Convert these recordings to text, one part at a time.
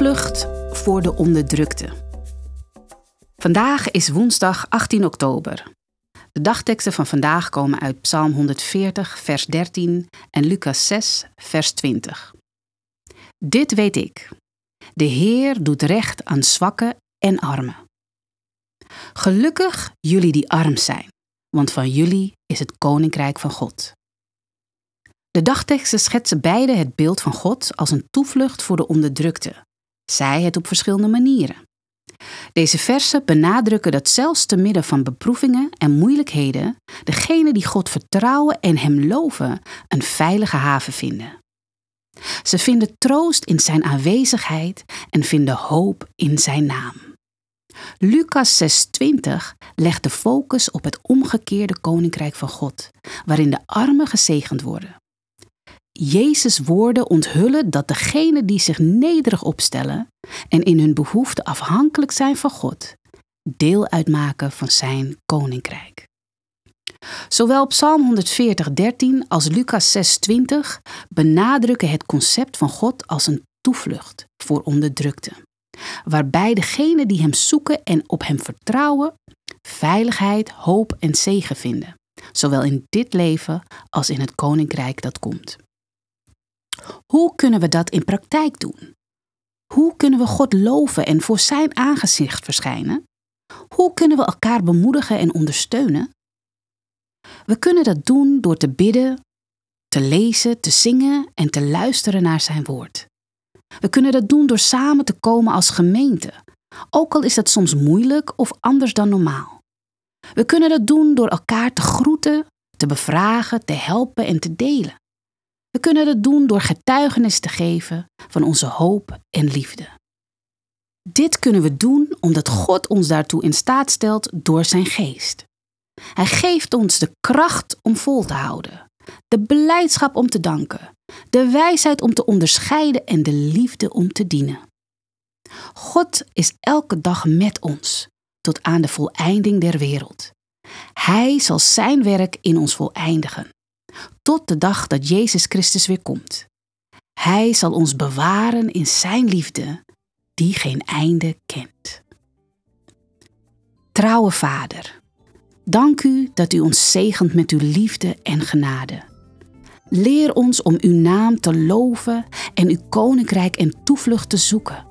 Toevlucht voor de onderdrukte. Vandaag is woensdag 18 oktober. De dagteksten van vandaag komen uit Psalm 140, vers 13 en Lucas 6, vers 20. Dit weet ik. De Heer doet recht aan zwakken en armen. Gelukkig jullie die arm zijn, want van jullie is het koninkrijk van God. De dagteksten schetsen beide het beeld van God als een toevlucht voor de onderdrukte, zij het op verschillende manieren. Deze versen benadrukken dat zelfs te midden van beproevingen en moeilijkheden degenen die God vertrouwen en Hem loven een veilige haven vinden. Ze vinden troost in Zijn aanwezigheid en vinden hoop in Zijn naam. Lucas 6:20 legt de focus op het omgekeerde koninkrijk van God, waarin de armen gezegend worden. Jezus' woorden onthullen dat degenen die zich nederig opstellen en in hun behoeften afhankelijk zijn van God, deel uitmaken van zijn koninkrijk. Zowel Psalm 140:13 als Lucas 6:20 benadrukken het concept van God als een toevlucht voor onderdrukten, waarbij degenen die hem zoeken en op hem vertrouwen veiligheid, hoop en zegen vinden, zowel in dit leven als in het koninkrijk dat komt. Hoe kunnen we dat in praktijk doen? Hoe kunnen we God loven en voor Zijn aangezicht verschijnen? Hoe kunnen we elkaar bemoedigen en ondersteunen? We kunnen dat doen door te bidden, te lezen, te zingen en te luisteren naar Zijn woord. We kunnen dat doen door samen te komen als gemeente, ook al is dat soms moeilijk of anders dan normaal. We kunnen dat doen door elkaar te groeten, te bevragen, te helpen en te delen. We kunnen dat doen door getuigenis te geven van onze hoop en liefde. Dit kunnen we doen omdat God ons daartoe in staat stelt door zijn geest. Hij geeft ons de kracht om vol te houden, de beleidschap om te danken, de wijsheid om te onderscheiden en de liefde om te dienen. God is elke dag met ons, tot aan de voleinding der wereld. Hij zal zijn werk in ons voleindigen tot de dag dat Jezus Christus weer komt. Hij zal ons bewaren in Zijn liefde, die geen einde kent. Trouwe Vader, dank u dat u ons zegent met uw liefde en genade. Leer ons om uw naam te loven en uw koninkrijk en toevlucht te zoeken.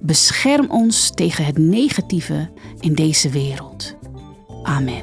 Bescherm ons tegen het negatieve in deze wereld. Amen.